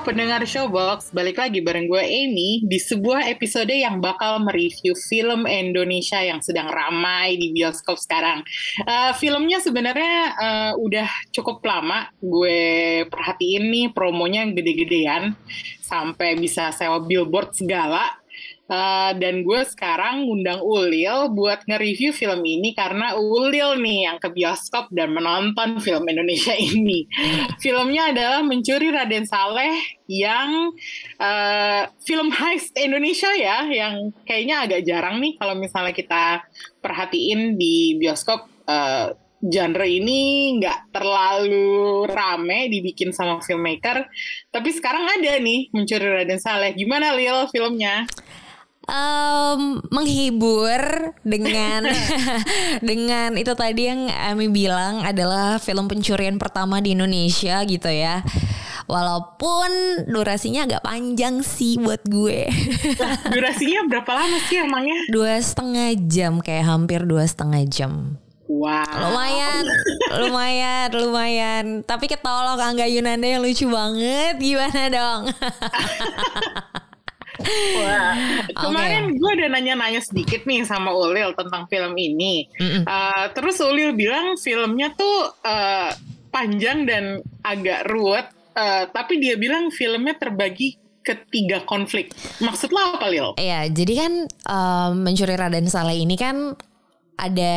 Pendengar Showbox, balik lagi bareng gue Amy di sebuah episode yang bakal mereview film Indonesia yang sedang ramai di bioskop sekarang. Uh, filmnya sebenarnya uh, udah cukup lama gue perhatiin nih promonya gede-gedean sampai bisa sewa billboard segala. Uh, dan gue sekarang ngundang Ulil buat nge-review film ini karena Ulil nih yang ke bioskop dan menonton film Indonesia ini. Filmnya adalah Mencuri Raden Saleh yang uh, film heist Indonesia ya, yang kayaknya agak jarang nih kalau misalnya kita perhatiin di bioskop. Uh, genre ini nggak terlalu rame dibikin sama filmmaker, tapi sekarang ada nih Mencuri Raden Saleh. Gimana Lil filmnya? Um, menghibur dengan dengan itu tadi yang Ami bilang adalah film pencurian pertama di Indonesia gitu ya. Walaupun durasinya agak panjang sih buat gue. durasinya berapa lama sih emangnya? Dua setengah jam kayak hampir dua setengah jam. Wow. Lumayan, lumayan, lumayan. Tapi ketolong Angga Yunanda yang lucu banget. Gimana dong? Wah, kemarin okay. gue udah nanya-nanya sedikit nih sama Ulil tentang film ini. Mm -mm. Uh, terus Ulil bilang filmnya tuh uh, panjang dan agak ruwet, uh, tapi dia bilang filmnya terbagi ketiga konflik. Maksud lo apa, Lil? Iya, jadi kan um, mencuri Raden Saleh ini kan ada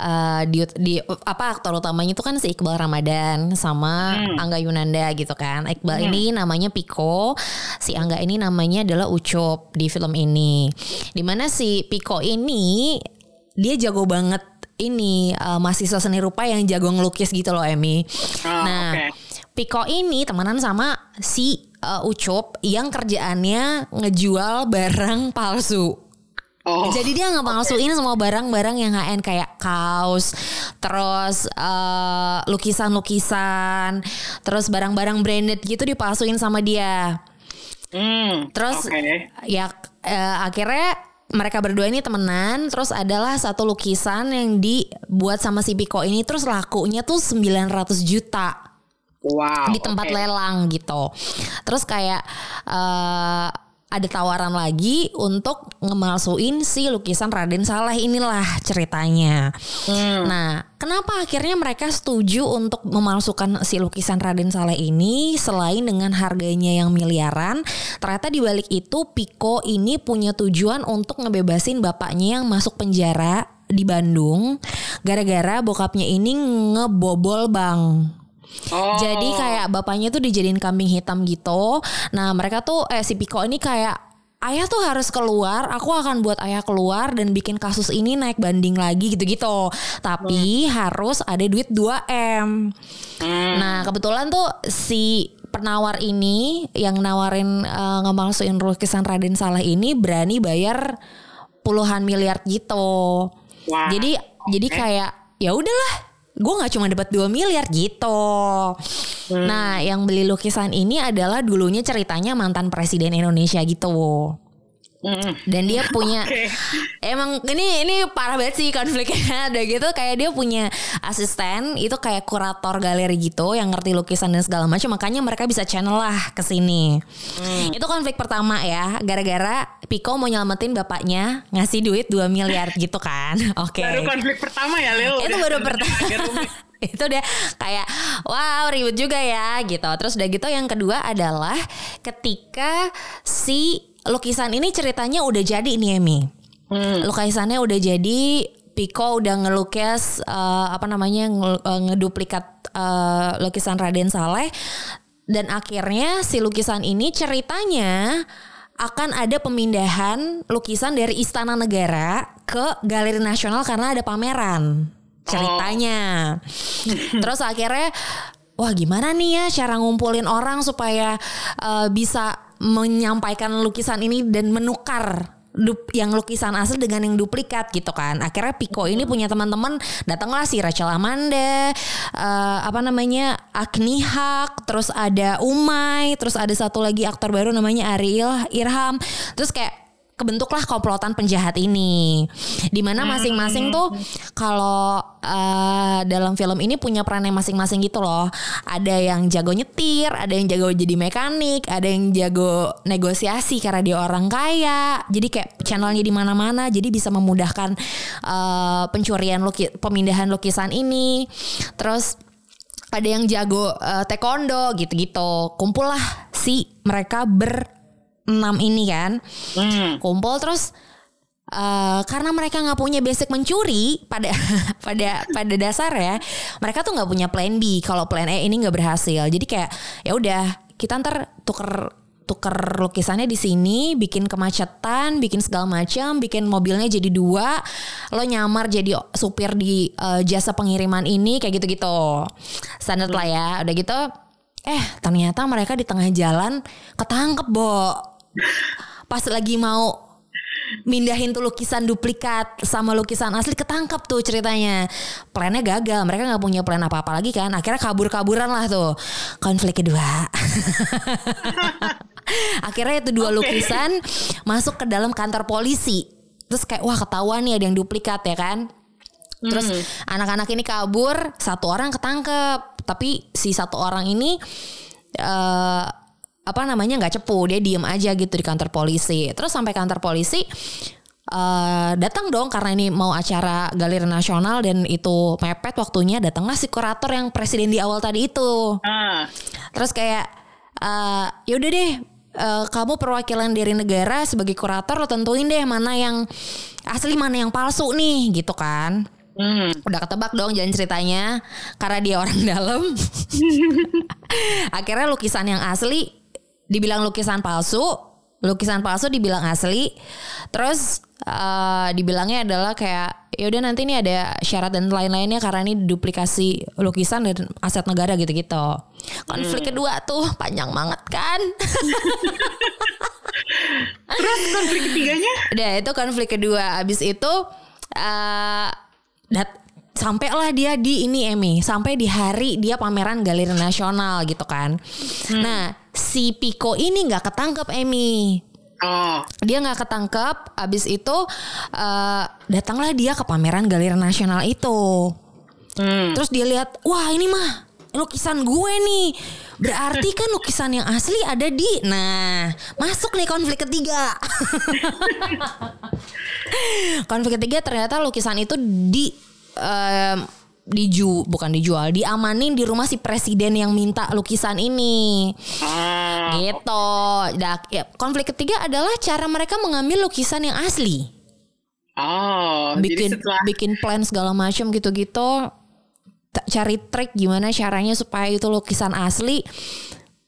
uh, di, di apa aktor utamanya itu kan si Iqbal Ramadan sama hmm. Angga Yunanda gitu kan. Iqbal hmm. ini namanya Piko, si Angga ini namanya adalah Ucup di film ini. Di mana si Piko ini dia jago banget ini uh, mahasiswa seni rupa yang jago ngelukis gitu loh Emi. Oh, nah, okay. Piko ini temenan sama si uh, Ucup yang kerjaannya ngejual barang palsu. Oh, Jadi dia nggak palsuin okay. semua barang-barang yang HN kayak kaos, terus uh, lukisan-lukisan, terus barang-barang branded gitu dipalsuin sama dia. Hmm, terus okay. ya uh, akhirnya mereka berdua ini temenan terus adalah satu lukisan yang dibuat sama si Piko ini terus lakunya tuh 900 juta. Wow. Di tempat okay. lelang gitu. Terus kayak uh, ada tawaran lagi untuk ngemalsuin si lukisan Raden Saleh inilah ceritanya. Hmm. Nah, kenapa akhirnya mereka setuju untuk memalsukan si lukisan Raden Saleh ini selain dengan harganya yang miliaran? Ternyata di balik itu Piko ini punya tujuan untuk ngebebasin bapaknya yang masuk penjara di Bandung gara-gara bokapnya ini ngebobol bank. Oh. Jadi kayak bapaknya tuh dijadiin kambing hitam gitu. Nah mereka tuh eh si Piko ini kayak ayah tuh harus keluar, aku akan buat ayah keluar dan bikin kasus ini naik banding lagi gitu-gitu. Tapi hmm. harus ada duit 2M. Hmm. Nah, kebetulan tuh si penawar ini yang nawarin uh, ngemalsuin lukisan Raden Saleh ini berani bayar puluhan miliar gitu. Wah. Jadi okay. jadi kayak ya udahlah gue nggak cuma dapat 2 miliar gitu. Hmm. Nah, yang beli lukisan ini adalah dulunya ceritanya mantan presiden Indonesia gitu. Dan dia punya okay. emang ini ini parah banget sih konfliknya ada gitu kayak dia punya asisten itu kayak kurator galeri gitu yang ngerti lukisan dan segala macam makanya mereka bisa channel lah ke sini. Hmm. Itu konflik pertama ya gara-gara Piko mau nyelamatin bapaknya ngasih duit 2 miliar gitu kan. Oke. Okay. Baru konflik pertama ya Leo. Itu baru pertama. itu dia kayak wow ribut juga ya gitu. Terus udah gitu yang kedua adalah ketika si lukisan ini ceritanya udah jadi nih Emi. Hmm. Lukisannya udah jadi, Piko udah ngelukis uh, apa namanya uh, ngeduplikat uh, lukisan Raden Saleh dan akhirnya si lukisan ini ceritanya akan ada pemindahan lukisan dari Istana Negara ke Galeri Nasional karena ada pameran ceritanya. Oh. Terus akhirnya wah gimana nih ya cara ngumpulin orang supaya uh, bisa menyampaikan lukisan ini dan menukar dup, yang lukisan asli dengan yang duplikat gitu kan. Akhirnya Piko ini punya teman-teman datanglah si Rachel Amanda, uh, apa namanya Agni Hak, terus ada Umay, terus ada satu lagi aktor baru namanya Ariel Irham. Terus kayak kebentuklah komplotan penjahat ini. Di mana masing-masing tuh kalau uh, dalam film ini punya perannya masing-masing gitu loh. Ada yang jago nyetir, ada yang jago jadi mekanik, ada yang jago negosiasi karena dia orang kaya. Jadi kayak channelnya di mana-mana, jadi bisa memudahkan uh, pencurian luki, pemindahan lukisan ini. Terus ada yang jago uh, taekwondo gitu-gitu. Kumpul lah si mereka ber enam ini kan hmm. kumpul terus Uh, karena mereka nggak punya basic mencuri pada pada pada dasar ya mereka tuh nggak punya plan B kalau plan A ini nggak berhasil jadi kayak ya udah kita ntar tuker tuker lukisannya di sini, bikin kemacetan, bikin segala macam, bikin mobilnya jadi dua, lo nyamar jadi supir di uh, jasa pengiriman ini kayak gitu-gitu. Standar lah ya. Udah gitu, eh ternyata mereka di tengah jalan ketangkep, Bo pas lagi mau mindahin tuh lukisan duplikat sama lukisan asli ketangkap tuh ceritanya. Plannya gagal mereka nggak punya plan apa apa lagi kan. Akhirnya kabur kaburan lah tuh. Konflik kedua. Akhirnya itu dua okay. lukisan masuk ke dalam kantor polisi. Terus kayak wah ketahuan nih ada yang duplikat ya kan? Terus hmm. anak-anak ini kabur satu orang ketangkep. Tapi si satu orang ini uh, apa namanya nggak cepu dia diem aja gitu di kantor polisi terus sampai kantor polisi uh, datang dong karena ini mau acara galeri nasional dan itu mepet waktunya datanglah si kurator yang presiden di awal tadi itu ah. terus kayak uh, yaudah deh uh, kamu perwakilan dari negara sebagai kurator lo tentuin deh mana yang asli mana yang palsu nih gitu kan Hmm. Udah ketebak dong jalan ceritanya karena dia orang dalam. Akhirnya lukisan yang asli dibilang lukisan palsu, lukisan palsu dibilang asli. Terus uh, dibilangnya adalah kayak ya udah nanti ini ada syarat dan lain-lainnya karena ini duplikasi lukisan dan aset negara gitu-gitu. Konflik hmm. kedua tuh panjang banget kan. Terus konflik ketiganya? Udah itu konflik kedua. Abis itu uh, dat sampailah dia di ini Emi sampai di hari dia pameran galeri nasional gitu kan. Hmm. Nah si Piko ini nggak ketangkep Emi. Oh. Dia nggak ketangkep. Abis itu uh, datanglah dia ke pameran galeri nasional itu. Hmm. Terus dia lihat, wah ini mah lukisan gue nih. Berarti kan lukisan yang asli ada di. Nah, masuk nih konflik ketiga. konflik ketiga ternyata lukisan itu di um, diju bukan dijual diamanin di rumah si presiden yang minta lukisan ini. Ah, gitu. Nah, ya, konflik ketiga adalah cara mereka mengambil lukisan yang asli. Oh bikin setelah... bikin plan segala macam gitu-gitu. Cari trik gimana caranya supaya itu lukisan asli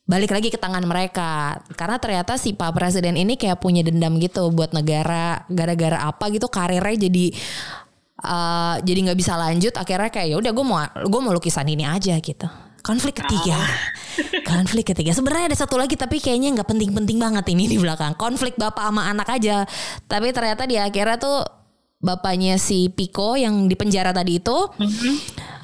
balik lagi ke tangan mereka. Karena ternyata si pak presiden ini kayak punya dendam gitu buat negara gara-gara apa gitu karirnya jadi uh, jadi nggak bisa lanjut akhirnya kayak ya udah gue mau gue mau lukisan ini aja gitu. Konflik ketiga. Ah. konflik ketiga. Sebenarnya ada satu lagi tapi kayaknya nggak penting-penting banget ini di belakang. Konflik bapak sama anak aja. Tapi ternyata di akhirnya tuh bapaknya si Piko yang di penjara tadi itu mm -hmm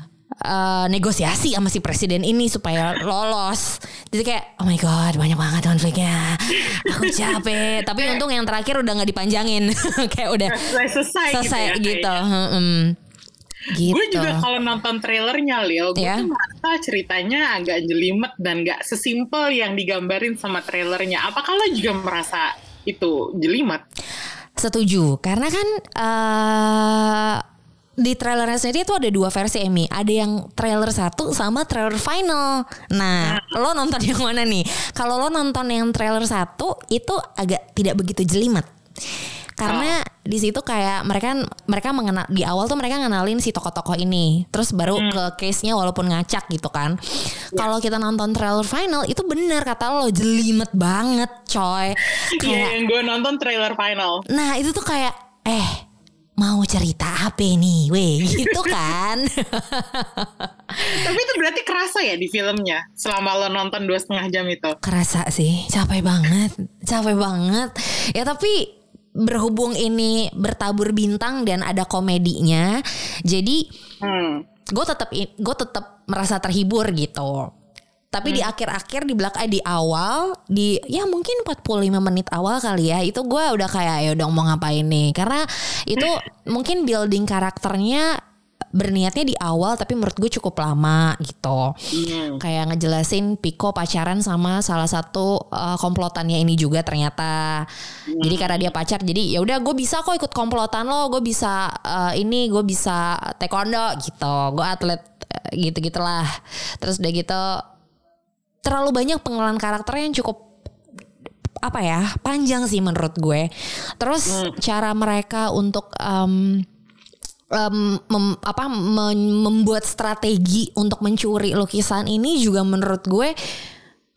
uh, negosiasi sama si presiden ini supaya lolos. Jadi kayak oh my god banyak banget konfliknya. Aku capek. Tapi untung yang terakhir udah nggak dipanjangin. kayak udah selesai, selesai gitu. Ya. gitu. Hmm, Gitu. Gue juga kalau nonton trailernya Lil, gue yeah. tuh merasa ceritanya agak jelimet dan gak sesimpel yang digambarin sama trailernya. Apakah lo juga merasa itu jelimet? Setuju, karena kan uh, di trailernya sendiri itu ada dua versi Emi. Ada yang trailer satu sama trailer final. Nah, nah, lo nonton yang mana nih? Kalau lo nonton yang trailer satu itu agak tidak begitu jelimet. Karena oh. di situ kayak mereka mereka mengenal di awal tuh mereka ngenalin si tokoh-tokoh ini, terus baru hmm. ke case-nya walaupun ngacak gitu kan. Yeah. Kalau kita nonton trailer final itu bener kata lo jelimet banget, coy. Iya, yang gue nonton trailer final. Nah, itu tuh kayak eh mau cerita apa nih, weh gitu kan? tapi itu berarti kerasa ya di filmnya selama lo nonton dua setengah jam itu? Kerasa sih, capek banget, capek banget. Ya tapi berhubung ini bertabur bintang dan ada komedinya, jadi Hmm. gue tetap gue tetap merasa terhibur gitu. Tapi di akhir-akhir di belakang eh, di awal di ya mungkin 45 menit awal kali ya itu gue udah kayak ya udah mau ngapain nih? Karena itu mungkin building karakternya berniatnya di awal tapi menurut gue cukup lama gitu. Hmm. kayak ngejelasin Piko pacaran sama salah satu uh, komplotannya ini juga ternyata. Jadi karena dia pacar jadi ya udah gue bisa kok ikut komplotan lo gue bisa uh, ini gue bisa taekwondo gitu gue atlet gitu gitulah terus udah gitu terlalu banyak pengenalan karakter yang cukup apa ya panjang sih menurut gue. Terus cara mereka untuk um, em, mem- apa membuat strategi untuk mencuri lukisan ini juga menurut gue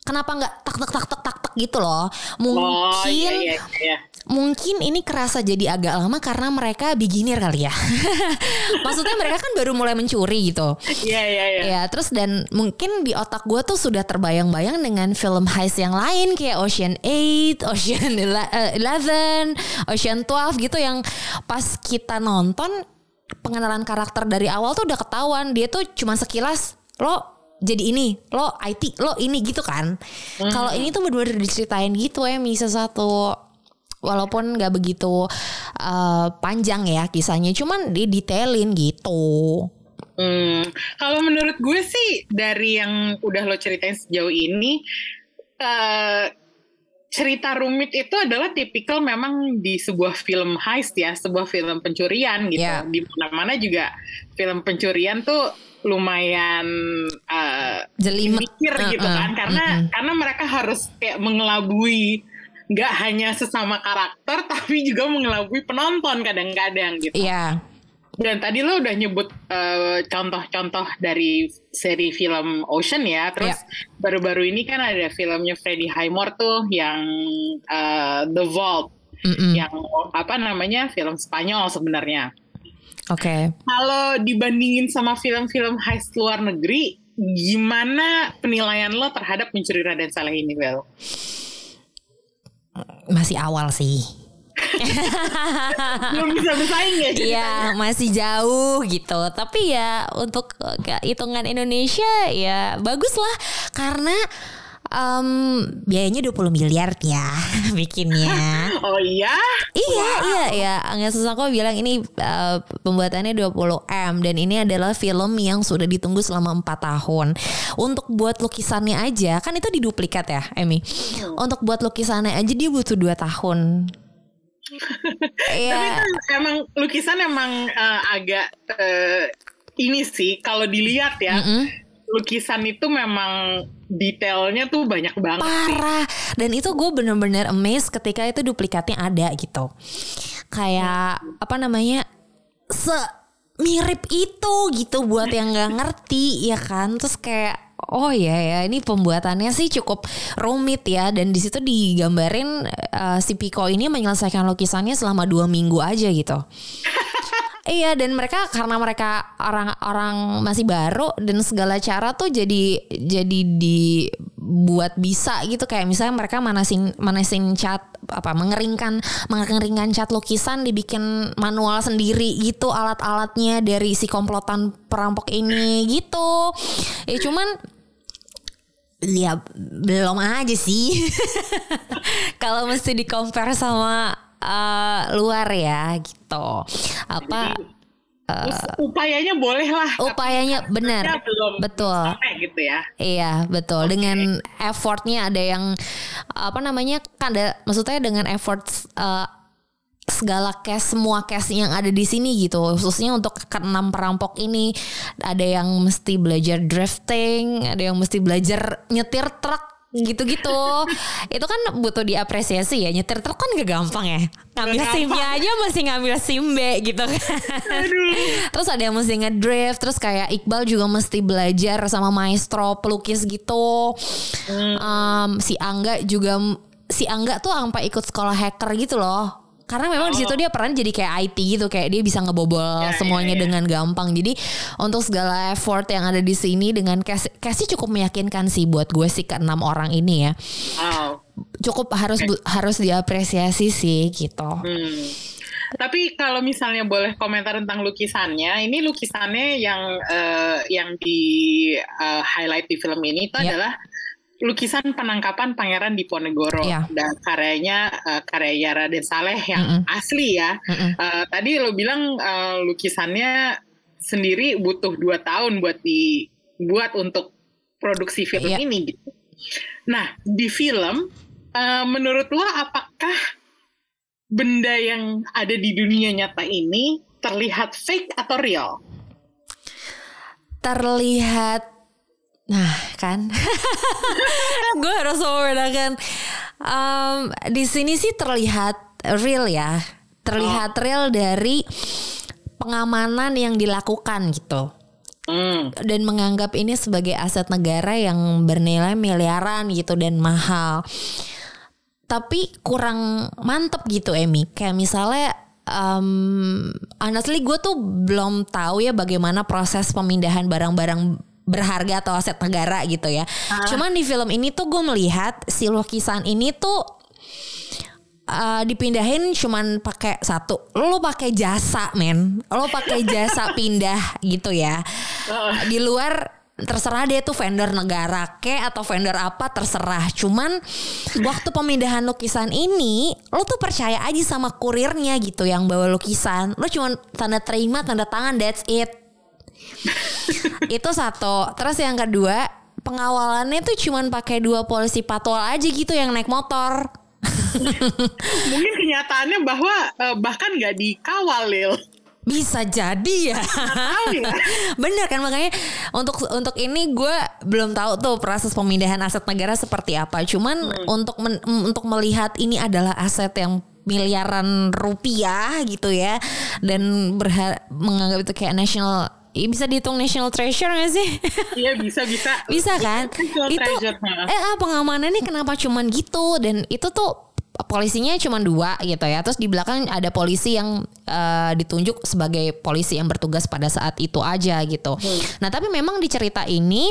kenapa nggak tak tak tak tak tak tak gitu loh mungkin Oh iya iya iya. Mungkin ini kerasa jadi agak lama karena mereka beginner kali ya. Maksudnya mereka kan baru mulai mencuri gitu. Iya iya iya. Ya terus dan mungkin di otak gue tuh sudah terbayang-bayang dengan film heist yang lain kayak Ocean 8, Ocean Ele- eh, 11, Ocean 12 gitu yang pas kita nonton pengenalan karakter dari awal tuh udah ketahuan. Dia tuh cuma sekilas lo jadi ini lo IT lo ini gitu kan. Kalau ini tuh bener-bener diceritain gitu ya bisa satu walaupun nggak begitu eh, panjang ya kisahnya cuman didetailin gitu Hmm, kalau menurut gue sih dari yang udah lo ceritain sejauh ini, eh, cerita rumit itu adalah tipikal memang di sebuah film heist ya, sebuah film pencurian gitu. Ya. Di mana-mana juga film pencurian tuh lumayan eh, Jelimet. mikir gitu Uh-uh, kan, karena mm-mm. karena mereka harus kayak mengelabui nggak hanya sesama karakter tapi juga mengelabui penonton kadang-kadang gitu. Iya Dan tadi lo udah nyebut eh, contoh-contoh dari seri film Ocean ya. Terus baru-baru ini kan ada filmnya Freddie Highmore tuh yang eh, The Vault. Mm-mm. Yang apa namanya film Spanyol sebenarnya. Oke. Kalau dibandingin sama film-film heist luar negeri, gimana penilaian lo terhadap Mencuri Raden Saleh ini, Bel? Masih awal sih. Belum bisa bersaing ya? Iya, masih jauh gitu. Tapi ya untuk ke- hitungan Indonesia ya bagus lah karena em, biayanya 20 miliar ya bikinnya. Oh iya? Iya, iya, iya. Angga Susako bilang ini eh, pembuatannya 20 M dan ini adalah film yang sudah ditunggu selama 4 tahun. Untuk buat lukisannya aja, kan itu diduplikat ya, Emi. Untuk buat lukisannya aja dia butuh 2 tahun. Tapi Iya. itu emang lukisan emang eh, agak eh, ini sih kalau dilihat ya Mm-mm. Lukisan itu memang detailnya tuh banyak banget. Parah. Dan itu gue bener-bener amazed ketika itu duplikatnya ada gitu. Kayak apa namanya? Se mirip itu gitu buat yang nggak ngerti ya kan. Terus kayak oh ya ya ini pembuatannya sih cukup rumit ya dan di situ digambarin eh, si Piko ini menyelesaikan lukisannya selama dua minggu aja gitu. Iya dan mereka karena mereka orang-orang masih baru dan segala cara tuh jadi jadi dibuat bisa gitu kayak misalnya mereka manasin manasin cat apa mengeringkan mengeringkan cat lukisan dibikin manual sendiri gitu alat-alatnya dari si komplotan perampok ini gitu. Ya cuman ya belum aja sih. Kalau mesti di compare sama eh, luar ya gitu. Apa Us- upayanya boleh lah. upayanya benar. Betul. sampai gitu ya. Iya betul dengan effortnya ada yang apa namanya kan ada maksudnya dengan effort eh, segala case semua case yang ada di sini gitu khususnya untuk keenam perampok ini ada yang mesti belajar drifting ada yang mesti belajar nyetir truk gitu-gitu. Itu kan butuh diapresiasi ya. Nyetir truk kan gak gampang ya. Ngambil Gak simnya aja masih ngambil sim B gitu kan. Terus ada yang mesti ngedrift terus kayak Iqbal juga mesti belajar sama maestro pelukis gitu. Em, si Angga juga si Angga tuh sampai ikut sekolah hacker gitu loh karena memang di situ dia peran jadi kayak IT gitu kayak dia bisa ngebobol Ya, semuanya ya, ya. dengan gampang jadi untuk segala effort yang ada di sini dengan cast castnya cukup meyakinkan sih buat gue sih ke enam orang ini ya Wow. cukup harus bu- harus diapresiasi sih gitu. Hmm. Tapi kalau misalnya boleh komentar tentang lukisannya, ini lukisannya yang uh, yang di uh, highlight di film ini itu Ya. adalah lukisan penangkapan Pangeran Diponegoro Ya. dan karyanya uh, karya Raden Saleh yang Mm-mm. asli ya. Mm-mm. Uh, tadi lo bilang uh, lukisannya sendiri butuh dua tahun buat dibuat untuk produksi film Iya. ini gitu. Nah di film uh, menurut lo apakah benda yang ada di dunia nyata ini terlihat fake atau real? terlihat nah kan gue harus membedakan Em, di sini sih terlihat real ya terlihat real dari pengamanan yang dilakukan gitu Hmm. dan menganggap ini sebagai aset negara yang bernilai miliaran gitu dan mahal. Tapi kurang mantep gitu Emi. Kayak misalnya um, honestly gue tuh belum tahu ya bagaimana proses pemindahan barang-barang berharga atau aset negara gitu ya. Cuman di film ini tuh gue melihat si lukisan ini tuh uh, dipindahin cuman pakai satu. Lo pakai jasa, men. Lo pakai jasa pindah gitu ya. Di luar terserah dia tuh vendor negara ke atau vendor apa terserah. Cuman waktu pemindahan lukisan ini lo tuh percaya aja sama kurirnya gitu yang bawa lukisan. Lo cuman tanda terima, tanda tangan, that's it. Itu satu. Terus yang kedua, pengawalannya tuh cuman pakai dua polisi patwal aja gitu yang naik motor. Mungkin kenyataannya bahwa eh, bahkan nggak dikawal, Lil. Bisa jadi ya. Ya. Bener kan makanya untuk untuk ini gue belum tahu tuh proses pemindahan aset negara seperti apa. Cuman untuk men- untuk melihat ini adalah aset yang miliaran rupiah gitu ya dan berha- menganggap itu kayak national bisa dihitung national treasure gak sih? Iya bisa bisa. bisa kan? National itu treasure, eh ah, pengamanannya kenapa cuman gitu dan itu tuh polisinya cuma dua gitu ya. Terus di belakang ada polisi yang eh, ditunjuk sebagai polisi yang bertugas pada saat itu aja gitu. Nah, tapi memang di cerita ini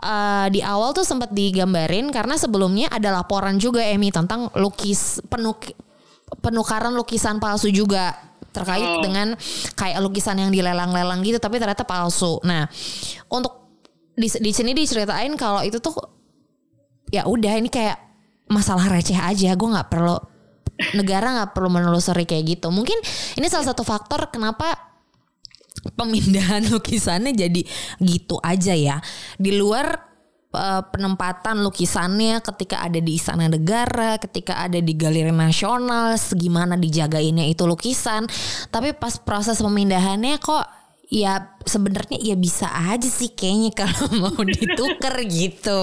eh, di awal tuh sempat digambarin karena sebelumnya ada laporan juga Emi tentang lukis penuk penukaran lukisan palsu juga terkait Oh. dengan kayak lukisan yang dilelang-lelang gitu tapi ternyata palsu. Nah, untuk di, di sini diceritain kalau itu tuh ya udah ini kayak masalah receh aja gue nggak perlu negara nggak perlu menelusuri kayak gitu mungkin ini salah satu faktor kenapa pemindahan lukisannya jadi gitu aja ya di luar eh, penempatan lukisannya ketika ada di istana negara ketika ada di galeri nasional segimana dijagainnya itu lukisan tapi pas proses pemindahannya kok ya sebenarnya ya bisa aja sih kayaknya kalau mau ditukar gitu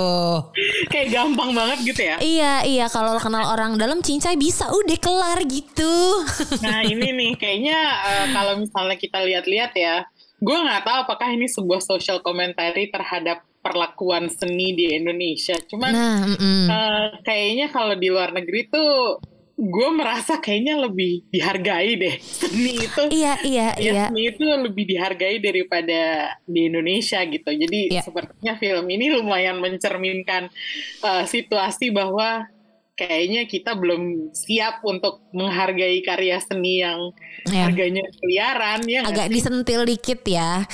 Kayak gampang banget gitu ya. Iya iya kalau kenal orang dalam cincai bisa udah kelar gitu. Nah ini nih kayaknya eh, kalau misalnya kita lihat-lihat ya, gue nggak tahu apakah ini sebuah social commentary terhadap perlakuan seni di Indonesia. Cuman Nah, mm-mm. eh, kayaknya kalau di luar negeri tuh gue merasa kayaknya lebih dihargai deh seni itu. iya iya Ya, iya. seni itu lebih dihargai daripada di Indonesia gitu. Jadi Iya. sepertinya film ini lumayan mencerminkan uh, situasi bahwa kayaknya kita belum siap untuk menghargai karya seni yang Ya. harganya miliaran ya. Agak disentil dikit ya.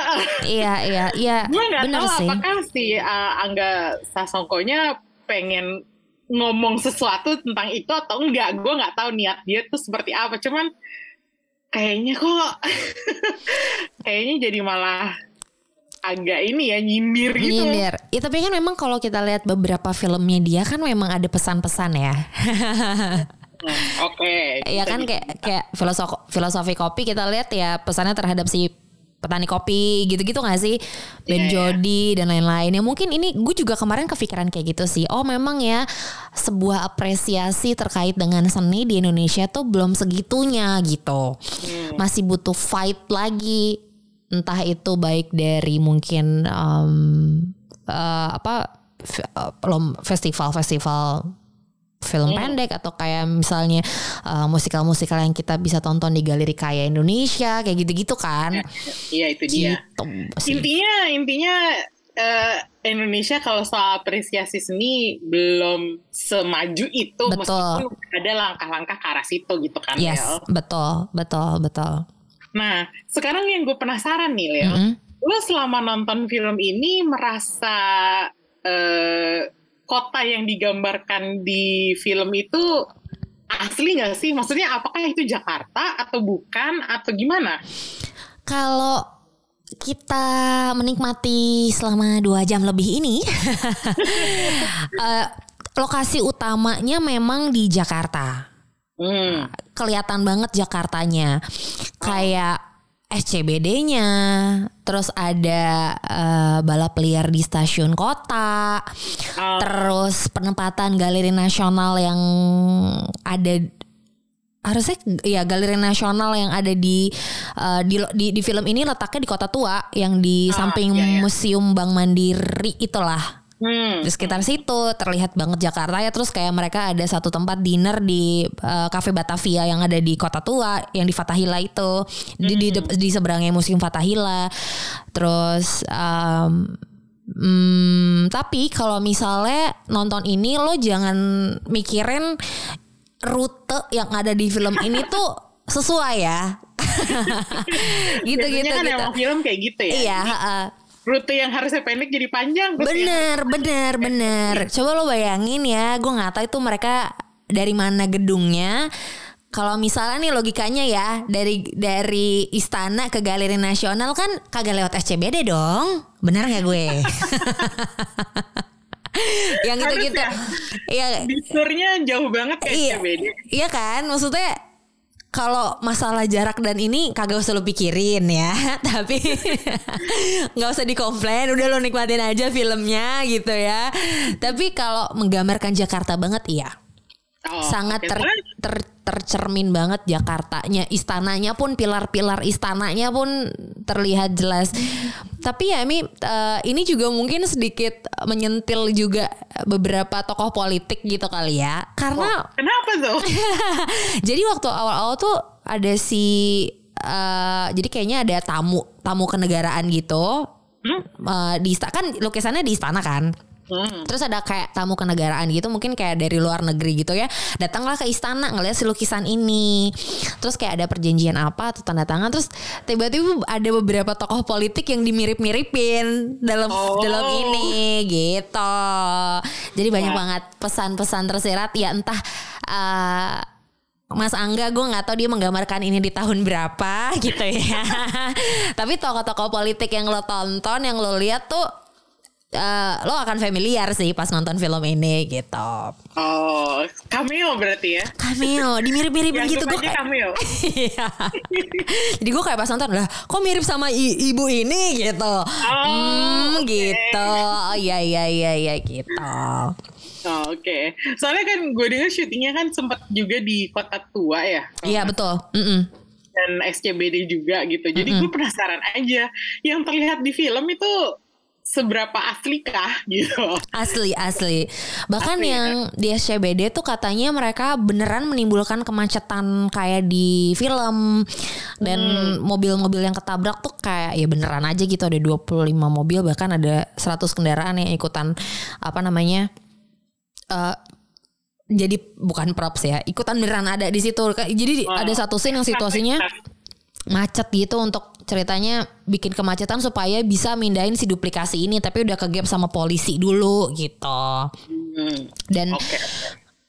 Iya iya iya. Gue nggak tahu sih. apakah si uh, Angga Sasongkonya pengen ngomong sesuatu tentang itu atau enggak. Gue nggak tahu niat dia tuh seperti apa. Cuman kayaknya kok kayaknya jadi malah agak ini ya nyindir gitu. Nyindir. Ya tapi kan memang kalau kita lihat beberapa filmnya dia kan memang ada pesan-pesan ya. Hmm, Oke. Iya kan kayak kayak filosofi filosofi kopi kita lihat ya pesannya terhadap si petani kopi gitu-gitu gak sih? Ben Iya, iya. Jody dan lain-lain. Ya mungkin ini gue juga kemarin kepikiran kayak gitu sih. Oh memang ya sebuah apresiasi terkait dengan seni di Indonesia tuh belum segitunya gitu. Masih butuh fight lagi. Entah itu baik dari mungkin em, eh, apa fe- eh, festival-festival film pendek atau kayak misalnya uh, musikal-musikal yang kita bisa tonton di galeri kaya Indonesia kayak gitu-gitu kan. Iya itu dia. Gitu. Intinya intinya eh, Indonesia kalau soal apresiasi seni belum semaju itu Betul. meskipun ada langkah-langkah ke arah situ gitu kan Yes, betul, betul, betul. Nah, sekarang yang gue penasaran nih Lel, Mm-mm. lo selama nonton film ini merasa eh, kota yang digambarkan di film itu asli nggak sih? Maksudnya apakah itu Jakarta atau bukan atau gimana? Kalau kita menikmati selama dua jam lebih ini, eh, lokasi utamanya memang di Jakarta. Hmm. Kelihatan banget Jakartanya, kayak SCBD-nya, terus ada eh, balap liar di stasiun kota, Oh. terus penempatan galeri nasional yang ada harusnya ya galeri nasional yang ada di uh, di, di di film ini letaknya di kota tua yang di Ah, samping iya, iya. museum Bank Mandiri itulah Hmm. di sekitar situ terlihat banget Jakarta ya terus kayak mereka ada satu tempat dinner di uh, cafe Batavia yang ada di kota tua yang di Fatahila itu di di, Hmm. di seberangnya museum Fatahila terus um, hmm, tapi kalau misalnya nonton ini lo jangan mikirin rute yang ada di film ini tuh sesuai ya gitu Biasanya gitu kan gitu emang film kayak gitu ya. iya heeh. Rute yang harusnya pendek jadi panjang. Bener, bener, bener. Coba lo bayangin ya, gue nggak tahu itu mereka dari mana gedungnya. Kalau misalnya nih logikanya ya dari dari istana ke Galeri Nasional kan kagak lewat SCBD dong, bener nggak gue? yang gitu-gitu, Iya, Detournya jauh banget kayak iya, SCBD. iya kan, maksudnya kalau masalah jarak dan ini kagak usah lo pikirin ya, tapi nggak usah dikomplain, udah lo nikmatin aja filmnya gitu ya. Tapi kalau menggambarkan Jakarta banget iya, Oh, sangat ter, ter- tercermin banget Jakartanya, istananya pun pilar-pilar istananya pun terlihat jelas. Tapi ya Mi, eh, ini juga mungkin sedikit menyentil juga beberapa tokoh politik gitu kali ya, karena Kenapa tuh? jadi waktu awal-awal tuh ada si eh, jadi kayaknya ada tamu tamu kenegaraan gitu Hmm? Eh, di ista- kan lukisannya di istana kan. Hmm. Terus ada kayak tamu kenegaraan gitu mungkin kayak dari luar negeri gitu ya. Datanglah ke istana ngeliat si lukisan ini. Terus kayak ada perjanjian apa atau tanda tangan terus tiba-tiba ada beberapa tokoh politik yang dimirip-miripin dalam Oh. dalam ini gitu. Jadi banyak Wah. banget pesan-pesan tersirat ya entah eh, Mas Angga gue nggak tahu dia menggambarkan ini di tahun berapa gitu ya. Tapi tokoh-tokoh politik yang lo tonton, yang lo lihat tuh eh, lo akan familiar sih pas nonton film ini gitu. Oh, cameo berarti ya? Cameo, dimirip-miripin Yang gitu gue kayak. cameo. Iya. Jadi gue kayak pas nonton lah, kok mirip sama i- ibu ini gitu. hmm, oke. gitu. Oh iya iya iya iya gitu. Oh, Oke, soalnya kan gue dengar syutingnya kan sempat juga di kota tua ya. Iya betul. Mm-mm. Dan SCBD juga gitu. Jadi gue penasaran aja, yang terlihat di film itu seberapa aslikah gitu. Asli asli. Bahkan Asli, yang di SCBD tuh katanya mereka beneran menimbulkan kemacetan kayak di film dan mobil-mobil yang ketabrak tuh kayak ya beneran aja gitu ada 25 mobil bahkan ada 100 kendaraan yang ikutan apa namanya eh jadi bukan props ya ikutan beneran ada di situ jadi di- Wow. ada satu scene yang situasinya macet gitu untuk ceritanya bikin kemacetan supaya bisa mindahin si duplikasi ini tapi udah ke gap sama polisi dulu gitu Hmm, dan Oke.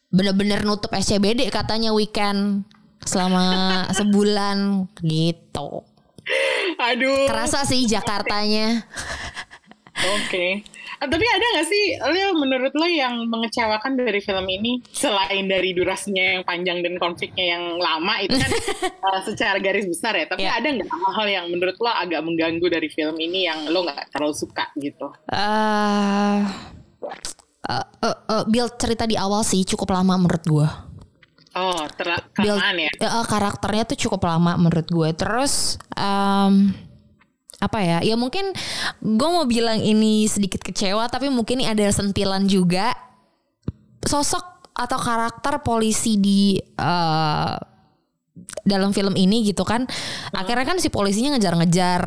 bener-bener nutup SCBD katanya weekend selama sebulan gitu Aduh. kerasa sih Jakartanya Oke. Ah, tapi ada gak sih, lo menurut lo yang mengecewakan dari film ini selain dari durasinya yang panjang dan konfliknya yang lama itu kan uh, secara garis besar ya. Tapi Iya. ada nggak hal-hal yang menurut lo agak mengganggu dari film ini yang lo nggak terlalu suka gitu? eh eh, eh, eh, build cerita di awal sih cukup lama menurut gua Oh, ter- build kelamaan ya. eh, karakternya tuh cukup lama menurut gue terus em, apa ya ya mungkin gue mau bilang ini sedikit kecewa tapi mungkin ini ada sentilan juga. Sosok atau karakter polisi di eh, dalam film ini gitu kan akhirnya kan si polisinya ngejar-ngejar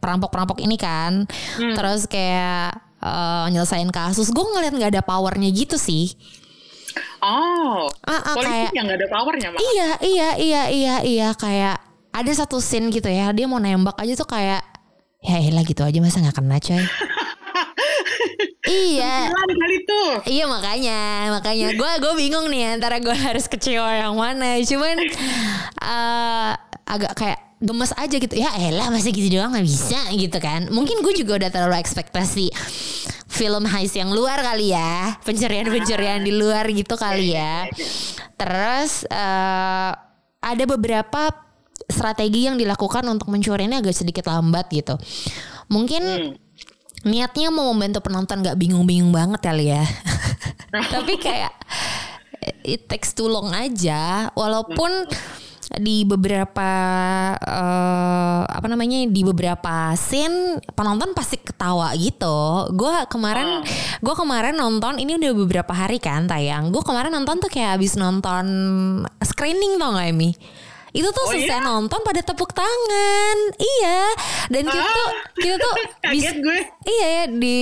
perampok-perampok ini kan. Terus kayak eh, nyelesain kasus. Gue ngeliat nggak ada powernya gitu sih. Oh, Ah, ah, polisi kayak- yang nggak ada powernya malah. Iya, iya, iya, iya, iya. Kayak ada satu scene gitu ya, dia mau nembak aja tuh kayak ya elah gitu aja masa nggak kena coy. iya. Kali tuh. Iya makanya, makanya gue gue bingung nih antara gue harus kecewa yang mana. Cuman eh, agak kayak gemes aja gitu. Ya elah masa gitu doang nggak bisa gitu kan. Mungkin gue juga udah terlalu ekspektasi film heist yang luar kali ya. Pencurian-pencurian di luar gitu kali ya. Terus eh, ada beberapa strategi yang dilakukan untuk mencurinya agak sedikit lambat gitu. Mungkin niatnya mau membantu penonton nggak bingung-bingung banget kali ya. Tapi kayak it takes too long aja. Walaupun di beberapa eh, apa namanya di beberapa scene penonton pasti ketawa gitu. Gue kemarin gue kemarin nonton ini udah beberapa hari kan tayang. Gue kemarin nonton tuh kayak abis nonton screening tau gak Emi? Itu tuh Oh, selesai iya? nonton pada tepuk tangan. Iya. Dan kita Ah. tuh kita tuh Kaget bis- gue. Iya ya di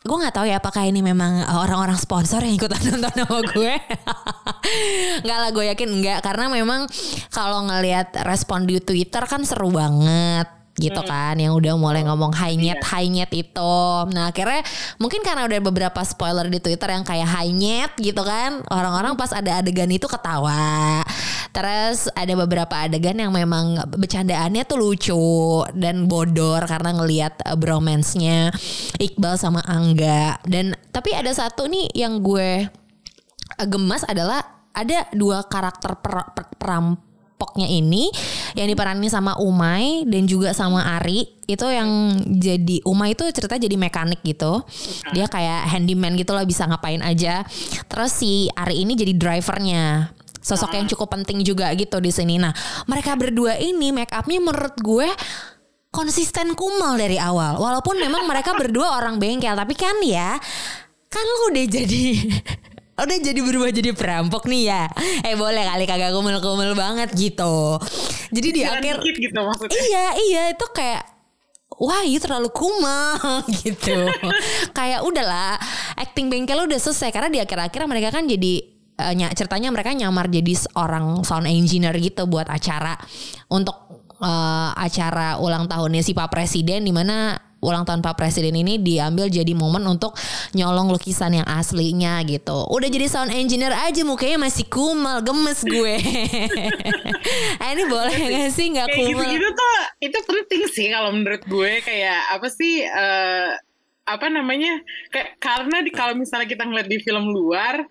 gue nggak tahu ya apakah ini memang uh, orang-orang sponsor yang ikutan nonton sama gue. Nggak lah gue yakin enggak karena memang kalau ngelihat respon di Twitter kan seru banget gitu kan yang udah mulai ngomong high net high net itu nah akhirnya mungkin karena udah beberapa spoiler di Twitter yang kayak high net gitu kan orang-orang pas ada adegan itu ketawa terus ada beberapa adegan yang memang bercandaannya tuh lucu dan bodor karena ngelihat uh, bromance-nya Iqbal sama Angga. Dan tapi ada satu nih yang gue uh, gemas adalah ada dua karakter per- per- perampoknya ini yang diperanin sama Umay dan juga sama Ari. Itu yang jadi Umay itu cerita jadi mekanik gitu. Dia kayak handyman gitu lah bisa ngapain aja. Terus si Ari ini jadi drivernya sosok yang cukup penting juga gitu di sini. Nah mereka berdua ini make upnya menurut gue konsisten kumal dari awal. Walaupun memang mereka berdua orang bengkel tapi kan ya kan lu udah jadi udah jadi berubah jadi perampok nih ya. Eh boleh kali kagak kumel-kumel banget gitu. Jadi di Jangan akhir gitu maksudnya. iya iya itu kayak wah itu terlalu kumal gitu. Kayak udahlah acting bengkel udah selesai. Karena di akhir-akhir mereka kan jadi ny- ceritanya mereka nyamar jadi seorang sound engineer gitu buat acara untuk eh, acara ulang tahunnya si Pak Presiden di mana ulang tahun Pak Presiden ini diambil jadi momen untuk nyolong lukisan yang aslinya gitu. Udah jadi sound engineer aja mukanya masih kumal, gemes gue. eh, ini boleh gak sih nggak Kayak kumal? gitu-gitu tuh itu penting sih kalau menurut gue kayak apa sih eh, apa namanya kayak karena di kalau misalnya kita ngeliat di film luar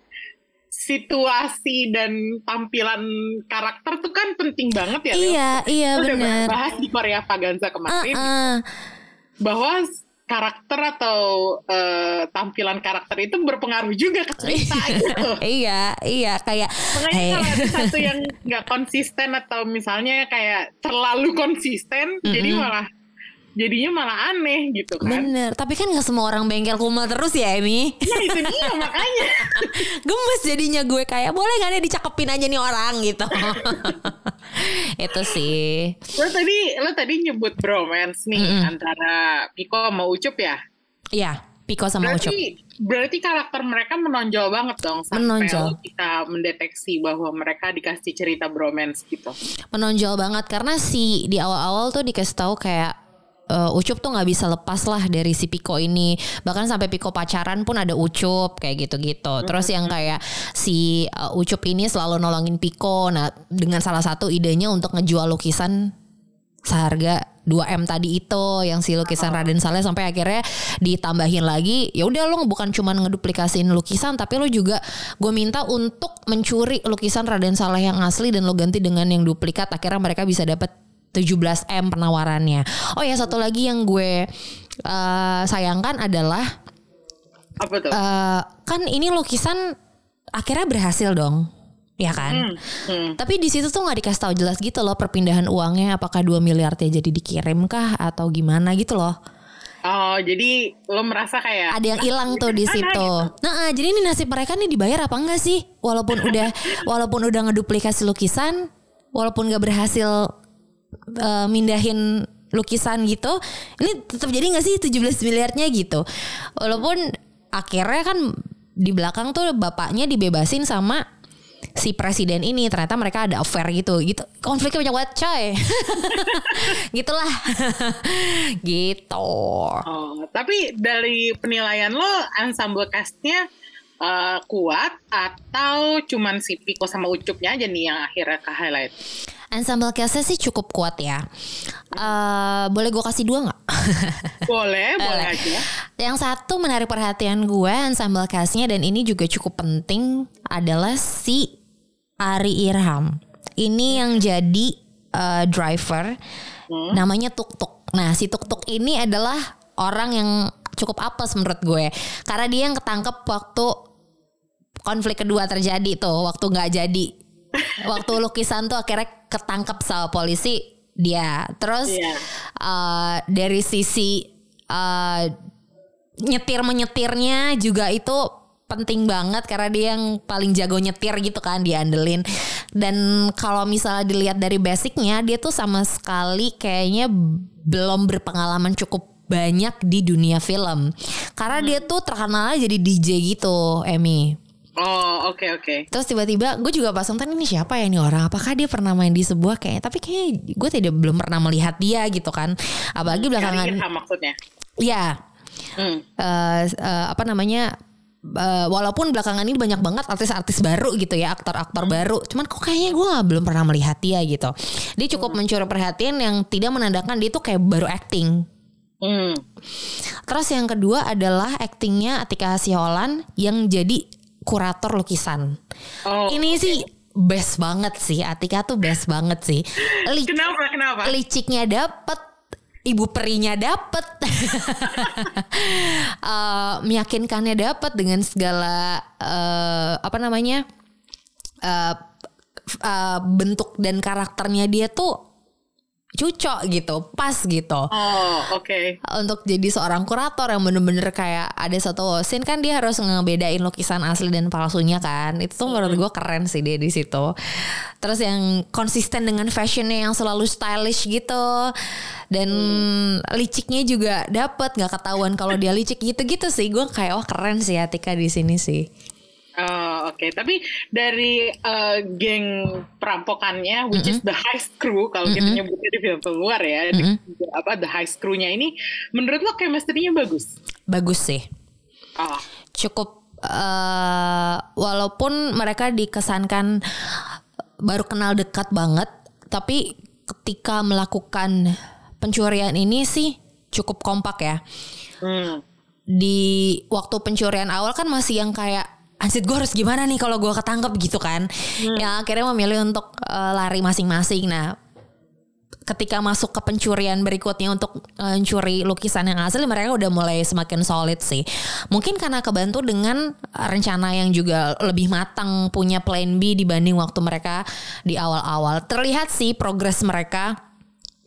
situasi dan tampilan karakter tuh kan penting banget ya. Leo. Iya, iya benar. bahas di Korea Vaganza kemarin Heeh. bahwa karakter atau eh, tampilan karakter itu berpengaruh juga ke cerita gitu. iya, iya kayak Makanya hey. kalau ada satu yang nggak konsisten atau misalnya kayak terlalu konsisten, jadi malah jadinya malah aneh gitu kan. Bener, tapi kan gak semua orang bengkel kumal terus ya Emi Nah itu dia makanya. Gemes jadinya gue kayak boleh gak deh dicakepin aja nih orang gitu Itu sih Lo tadi lo tadi nyebut bromance nih antara Piko sama Ucup ya. Iya, Piko sama Ucup Berarti berarti karakter mereka menonjol banget dong sampai Menonjol. kita mendeteksi bahwa mereka dikasih cerita bromance gitu. Menonjol banget karena si di awal-awal tuh dikasih tahu kayak eh, Ucup tuh nggak bisa lepas lah dari si Piko ini. Bahkan sampai Piko pacaran pun ada Ucup kayak gitu-gitu. Terus yang kayak si eh, Ucup ini selalu nolongin Piko. Nah dengan salah satu idenya untuk ngejual lukisan seharga 2M tadi itu yang si lukisan Raden Saleh sampai akhirnya ditambahin lagi. Ya udah lo bukan cuman ngeduplikasiin lukisan tapi lo juga gue minta untuk mencuri lukisan Raden Saleh yang asli dan lo ganti dengan yang duplikat. Akhirnya mereka bisa dapat 17M penawarannya. Oh ya satu lagi yang gue eh, sayangkan adalah Apa tuh? eh, kan ini lukisan akhirnya berhasil dong. Ya kan? Hmm. Tapi di situ tuh nggak dikasih tahu jelas gitu loh perpindahan uangnya apakah 2 miliarnya jadi dikirim kah atau gimana gitu loh. Oh jadi lo merasa kayak Ada yang hilang tuh di Mana situ. gitu? Nah, ah, jadi ini nasib mereka nih dibayar apa enggak sih? Walaupun udah walaupun udah ngeduplikasi lukisan walaupun gak berhasil uh, mindahin lukisan gitu ini tetap jadi nggak sih 17 miliarnya gitu? Walaupun akhirnya kan di belakang tuh bapaknya dibebasin sama si presiden ini ternyata mereka ada affair gitu. Gitu konfliknya banyak banget coy. Gitulah. Gitu. Oh, tapi dari penilaian lo ensemble castnya uh, kuat atau cuman si Piko sama Ucupnya aja nih yang akhirnya ke highlight Ensemble castnya sih cukup kuat ya. Uh, boleh gue kasih dua nggak? boleh, boleh aja. Yang satu menarik perhatian gue ensemble castnya dan ini juga cukup penting adalah si Ari Irham. Ini yang jadi uh, driver, hmm. namanya Tuk Tuk. Nah si Tuk Tuk ini adalah orang yang cukup apes menurut gue, karena dia yang ketangkep waktu konflik kedua terjadi tuh, waktu nggak jadi waktu lukisan tuh akhirnya ketangkep sama polisi dia terus yeah. Iya. uh, dari sisi uh, nyetir menyetirnya juga itu penting banget karena dia yang paling jago nyetir gitu kan diandelin dan kalau misalnya dilihat dari basicnya dia tuh sama sekali kayaknya belum berpengalaman cukup banyak di dunia film karena hmm. dia tuh terkenal jadi DJ gitu Emmy Oh oke okay, oke. Okay. Terus tiba-tiba gue juga pas nonton ini siapa ya ini orang? Apakah dia pernah main di sebuah kayak? Tapi kayak gue tidak belum pernah melihat dia gitu kan. Apalagi hmm, belakangan. maksudnya? Iya. Hmm. Uh, uh, apa namanya? Uh, walaupun belakangan ini banyak banget artis-artis baru gitu ya, aktor-aktor hmm. baru. Cuman kok kayaknya gue belum pernah melihat dia gitu. Dia cukup hmm. mencuri perhatian yang tidak menandakan dia tuh kayak baru acting. Hmm. Terus yang kedua adalah aktingnya Atika Siholan yang jadi kurator lukisan. Oh, ini okay. sih best banget sih Atika tuh best banget sih. Li kenapa kenapa? Liciknya dapet, ibu perinya dapet, uh, meyakinkannya dapet dengan segala uh, apa namanya uh, uh, bentuk dan karakternya dia tuh cucok gitu, pas gitu. Oh, oke. Okay. Untuk jadi seorang kurator yang bener-bener kayak ada satu scene kan dia harus ngebedain lukisan asli dan palsunya kan. Itu tuh menurut gue keren sih dia di situ. Terus yang konsisten dengan fashionnya yang selalu stylish gitu. Dan hmm. liciknya juga dapet nggak ketahuan kalau dia licik gitu-gitu sih. Gue kayak wah oh, keren sih Atika di sini sih. Oh, oke. Okay. Tapi dari uh, geng perampokannya, which mm -hmm. is the heist crew, kalau mm -hmm. kita nyebutnya di film luar ya, mm -hmm. di, apa the heist crew-nya ini, menurut lo chemistry-nya bagus? Bagus sih. Oh. Cukup, uh, walaupun mereka dikesankan baru kenal dekat banget, tapi ketika melakukan pencurian ini sih cukup kompak ya. Hmm. Di waktu pencurian awal kan masih yang kayak anjir gue harus gimana nih kalau gue ketangkep gitu kan? Hmm. ya akhirnya memilih untuk uh, lari masing-masing. Nah ketika masuk ke pencurian berikutnya untuk mencuri lukisan yang asli mereka udah mulai semakin solid sih. Mungkin karena kebantu dengan rencana yang juga lebih matang punya plan B dibanding waktu mereka di awal-awal. Terlihat sih progres mereka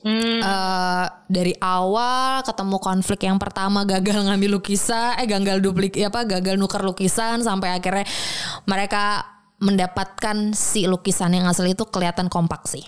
Hmm. Uh, dari awal ketemu konflik yang pertama gagal ngambil lukisan, eh gagal duplik, ya apa gagal nuker lukisan sampai akhirnya mereka mendapatkan si lukisan yang asli itu kelihatan kompak sih.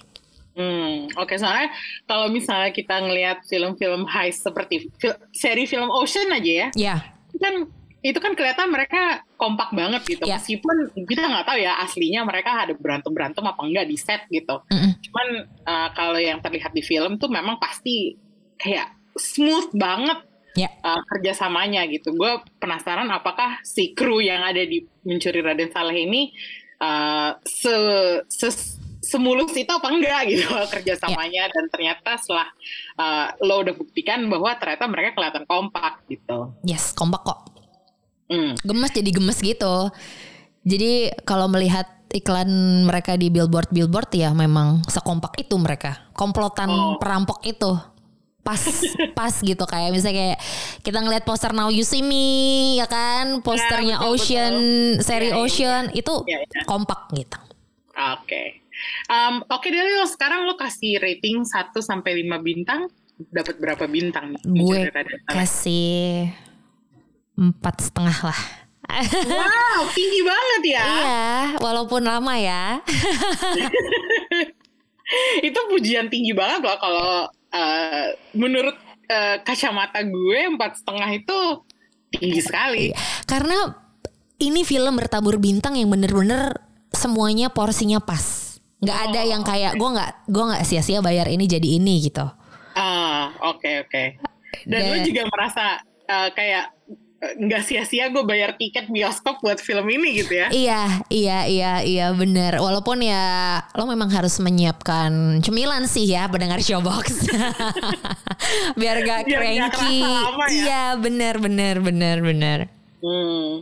Hmm, oke okay, soalnya kalau misalnya kita ngelihat film-film heist seperti fil seri film Ocean aja ya, yeah. kan itu kan kelihatan mereka kompak banget gitu yeah. meskipun kita nggak tahu ya aslinya mereka ada berantem berantem apa enggak di set gitu mm -hmm. cuman uh, kalau yang terlihat di film tuh memang pasti kayak smooth banget yeah. uh, kerjasamanya gitu gue penasaran apakah si kru yang ada di mencuri Raden Saleh ini uh, se, se semulus itu apa enggak gitu kerjasamanya yeah. dan ternyata setelah uh, lo udah buktikan bahwa ternyata mereka kelihatan kompak gitu yes kompak kok Mm. Gemes jadi gemes gitu. Jadi kalau melihat iklan mereka di billboard billboard ya memang sekompak itu mereka. Komplotan oh. perampok itu pas pas gitu kayak misalnya kayak kita ngeliat poster Now You See Me ya kan posternya ya, betul, Ocean betul. seri ya, Ocean ya. itu ya, ya. kompak gitu. Oke. Okay. Um, Oke okay, dari lo sekarang lo kasih rating 1 sampai lima bintang dapat berapa bintang nih? Gue kasih empat setengah lah. Wow, tinggi banget ya. iya, walaupun lama ya. itu pujian tinggi banget loh kalau uh, menurut uh, kacamata gue empat setengah itu tinggi sekali. Iya. Karena ini film bertabur bintang yang bener-bener semuanya porsinya pas. Nggak ada yang Oh, kayak gue nggak gue nggak sia-sia bayar ini jadi ini gitu. Ah, oke oke. Dan Dan- lo juga merasa uh, kayak uh, nggak sia-sia gue bayar tiket bioskop buat film ini gitu ya? Iya, iya, iya, iya bener. Walaupun ya lo memang harus menyiapkan cemilan sih ya pendengar showbox. Biar gak Biar cranky. lama ya. Iya, bener, bener, bener, bener. Hmm.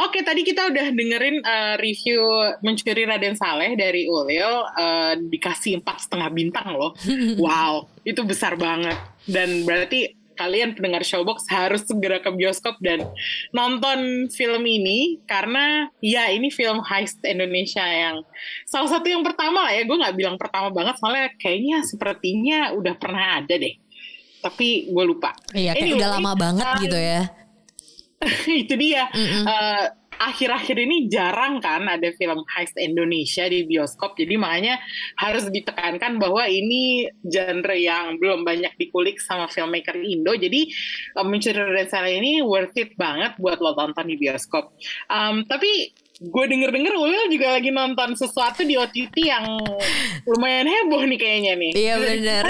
Oke, tadi kita udah dengerin uh, review Mencuri Raden Saleh dari Ulil uh, dikasih empat setengah bintang loh. wow, itu besar banget. Dan berarti kalian pendengar Showbox harus segera ke bioskop dan nonton film ini karena ya ini film heist Indonesia yang salah satu yang pertama lah ya. Gue nggak bilang pertama banget soalnya kayaknya sepertinya udah pernah ada deh. Tapi gue lupa. Iya, kayak Anyway, udah lama banget uh, gitu ya. itu dia Eh, akhir-akhir ini jarang kan ada film heist Indonesia di bioskop. Jadi makanya harus ditekankan bahwa ini genre yang belum banyak dikulik sama filmmaker Indo. Jadi eh, Mencuri Saleh ini worth it banget buat lo tonton di bioskop. Em, tapi gue denger-denger Ulil juga lagi nonton sesuatu di OTT yang lumayan heboh nih kayaknya nih. Iya bener.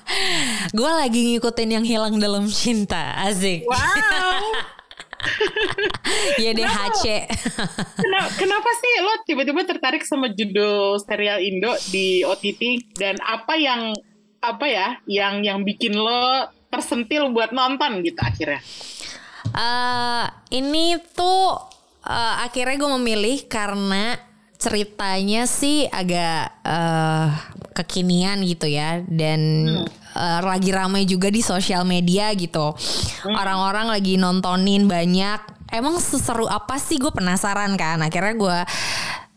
Gue lagi ngikutin yang hilang dalam cinta, asik. wow YDHC. Kenapa, kenapa sih lo tiba-tiba tertarik sama judul serial Indo di OTT dan apa yang apa ya yang yang bikin lo tersentil buat nonton gitu akhirnya? Eh, ini tuh eh, akhirnya gue memilih karena ceritanya sih agak eh, kekinian gitu ya. Dan eh, lagi ramai juga di sosial media gitu. Orang-orang lagi nontonin banyak. Emang seseru apa sih? Gue penasaran kan. Akhirnya gue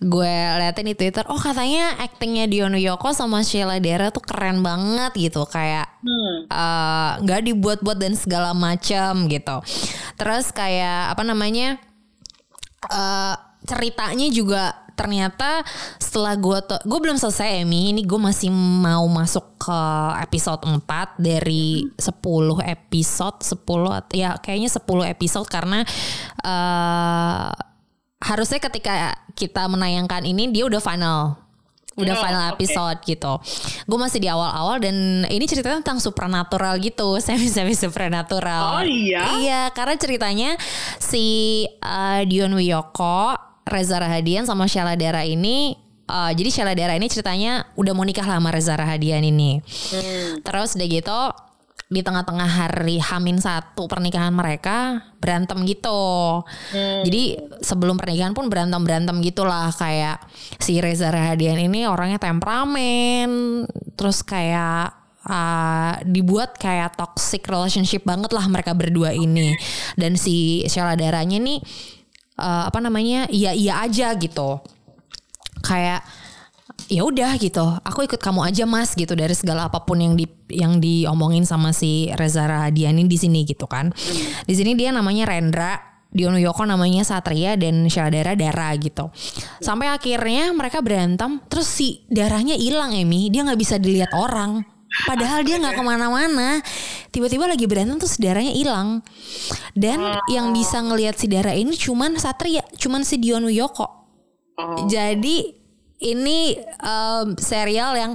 gue liatin di Twitter oh katanya aktingnya Dion Yoko sama Sheila Dara tuh keren banget gitu. Kayak Hmm. eh, nggak dibuat-buat dan segala macam gitu. Terus kayak apa namanya eh ceritanya juga ternyata setelah gue gue belum selesai Emi ini gue masih mau masuk ke episode 4 dari 10 episode 10 at- ya kayaknya 10 episode karena eh harusnya ketika kita menayangkan ini dia udah final udah Oh, final episode gitu. Gue masih di awal-awal dan ini ceritanya tentang supernatural gitu, semi semi supernatural. Oh, iya? Iya, karena ceritanya si uh, Dion Wiyoko, Reza Rahadian sama Sheila Dara ini uh, jadi Sheila Dara ini ceritanya udah mau nikah lah sama Reza Rahadian ini. Terus udah gitu di tengah-tengah hari Hamin satu pernikahan mereka berantem gitu. Jadi sebelum pernikahan pun berantem berantem gitulah kayak si Reza Rahadian ini orangnya temperamen, terus kayak uh, dibuat kayak toxic relationship banget lah mereka berdua ini. Dan si Sheila Daranya nih uh, apa namanya iya iya aja gitu. Kayak ya udah gitu. Aku ikut kamu aja mas gitu. Dari segala apa pun yang di yang diomongin sama si Reza Rahadian ini di sini gitu kan. Di sini dia namanya Rendra Diono Yoko namanya Satria dan Syadara Dara gitu. Sampai akhirnya mereka berantem terus si darahnya hilang Emi. Dia nggak bisa dilihat orang Padahal dia nggak ke mana-mana, tiba-tiba lagi berantem terus darahnya hilang. Dan yang bisa ngelihat si darah ini cuman Satria, cuman si Diono Yoko. Oh. Jadi ini um, serial yang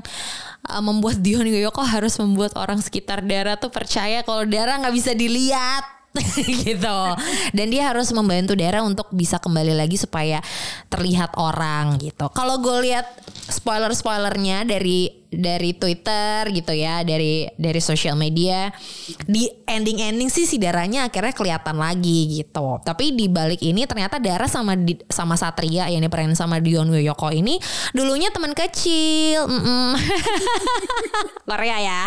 uh, membuat Dion Yoko harus membuat orang sekitar Dara tuh percaya kalau Dara nggak bisa dilihat gitu. Dan dia harus membantu Dara untuk bisa kembali lagi supaya terlihat orang gitu. Kalau gue lihat spoiler-spoilernya dari dari Twitter gitu ya, dari dari sosial media di ending-ending sih si darahnya akhirnya kelihatan lagi gitu. Tapi di balik ini ternyata Dara sama di- sama Satria yang diperanin sama Dion Wiyoko ini dulunya teman kecil. Mm-mm. Korea ya.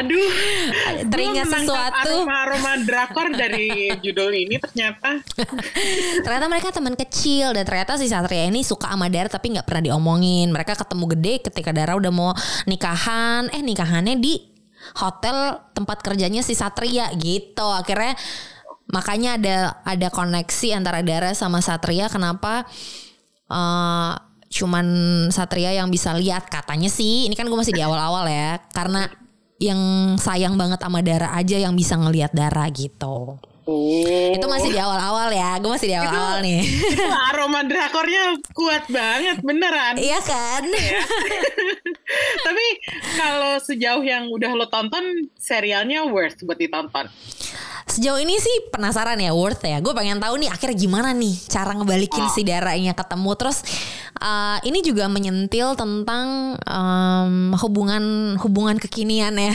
Aduh, Teringat sesuatu. Aroma-aroma drakor dari judul ini ternyata. ternyata mereka teman kecil dan ternyata si Satria ini suka sama Dara tapi nggak pernah diomongin. Mereka ketemu gede ketika Dara udah mau nikahan, eh nikahannya di hotel tempat kerjanya si Satria gitu. Akhirnya makanya ada ada koneksi antara Dara sama Satria kenapa eh, cuman Satria yang bisa lihat katanya sih. Ini kan gue masih di awal-awal ya. Karena yang sayang banget sama Dara aja yang bisa ngelihat Dara gitu. Oh. Itu masih di awal-awal ya. Gue masih di awal-awal nih. itu aroma drakornya kuat banget beneran. Iya kan? Tapi kalau sejauh yang udah lo tonton serialnya worth buat ditonton. Sejauh ini sih penasaran ya worth ya. Gue pengen tahu nih akhirnya gimana nih cara ngebalikin Oh. si darahnya ketemu. Terus uh, ini juga menyentil tentang um, hubungan hubungan kekinian ya.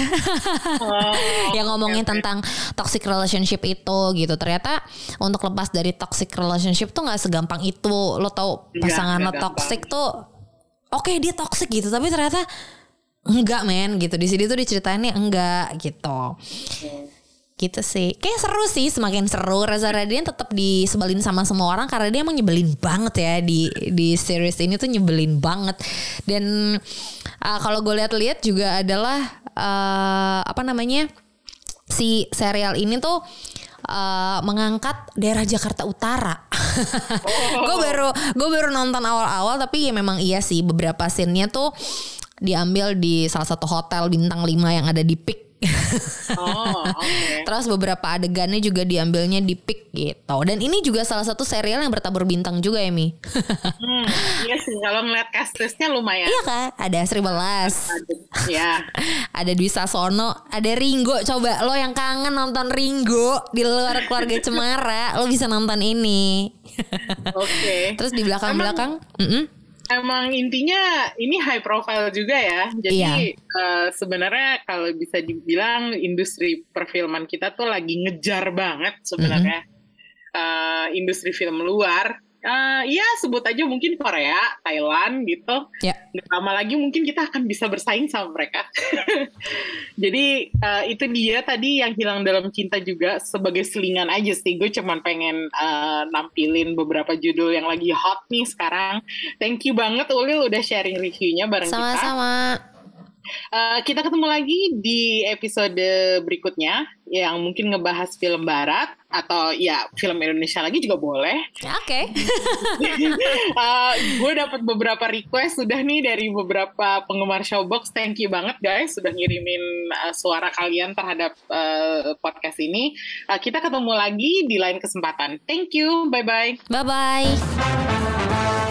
Oh, yang ngomongin oke. tentang toxic relationship itu gitu. Ternyata untuk lepas dari toxic relationship tuh nggak segampang itu. Lo tau Iya, pasangan lo toxic tuh oke dia toxic gitu tapi ternyata enggak men gitu. Di sini tuh diceritainnya enggak gitu. Gitu sih. Kayak seru sih, semakin seru. Reza Radian tetap disebelin sama semua orang karena dia emang nyebelin banget ya di di series ini tuh nyebelin banget. Dan uh, kalau gue lihat-lihat juga adalah uh, apa namanya? si serial ini tuh uh, mengangkat daerah Jakarta Utara. gue baru gue baru nonton awal-awal tapi ya memang iya sih beberapa scene-nya tuh diambil di salah satu hotel bintang 5 yang ada di PIK. Oh, oke. Terus beberapa adegannya juga diambilnya di PIK gitu. Dan ini juga salah satu serial yang bertabur bintang juga ya Mi. Hmm, iya sih kalau ngeliat cast-listnya lumayan. iya kan? Ada Sri Welas. Ya. Ada Dwi Sasono, ada Ringo. Coba lo yang kangen nonton Ringo di luar keluarga Cemara, lo bisa nonton ini. Oke. Terus di belakang-belakang. Emang intinya ini high profile juga ya. Jadi Iya. eh, sebenarnya kalau bisa dibilang industri perfilman kita tuh lagi ngejar banget sebenarnya eh, industri film luar. Eh, ya sebut aja mungkin Korea, Thailand gitu. ya, Nggak lama lagi mungkin kita akan bisa bersaing sama mereka. Jadi eh, itu dia tadi yang hilang dalam cinta juga sebagai selingan aja sih. Gue cuman pengen eh, nampilin beberapa judul yang lagi hot nih sekarang. Thank you banget Ulil udah sharing reviewnya bareng kita. sama-sama. Eh, kita ketemu lagi di episode berikutnya yang mungkin ngebahas film barat atau ya film Indonesia lagi juga boleh. Ya, Oke. Uh, gue dapat beberapa request sudah nih dari beberapa penggemar Showbox. Thank you banget guys sudah ngirimin uh, suara kalian terhadap uh, podcast ini. Uh, kita ketemu lagi di lain kesempatan. Thank you. Bye bye. Bye bye.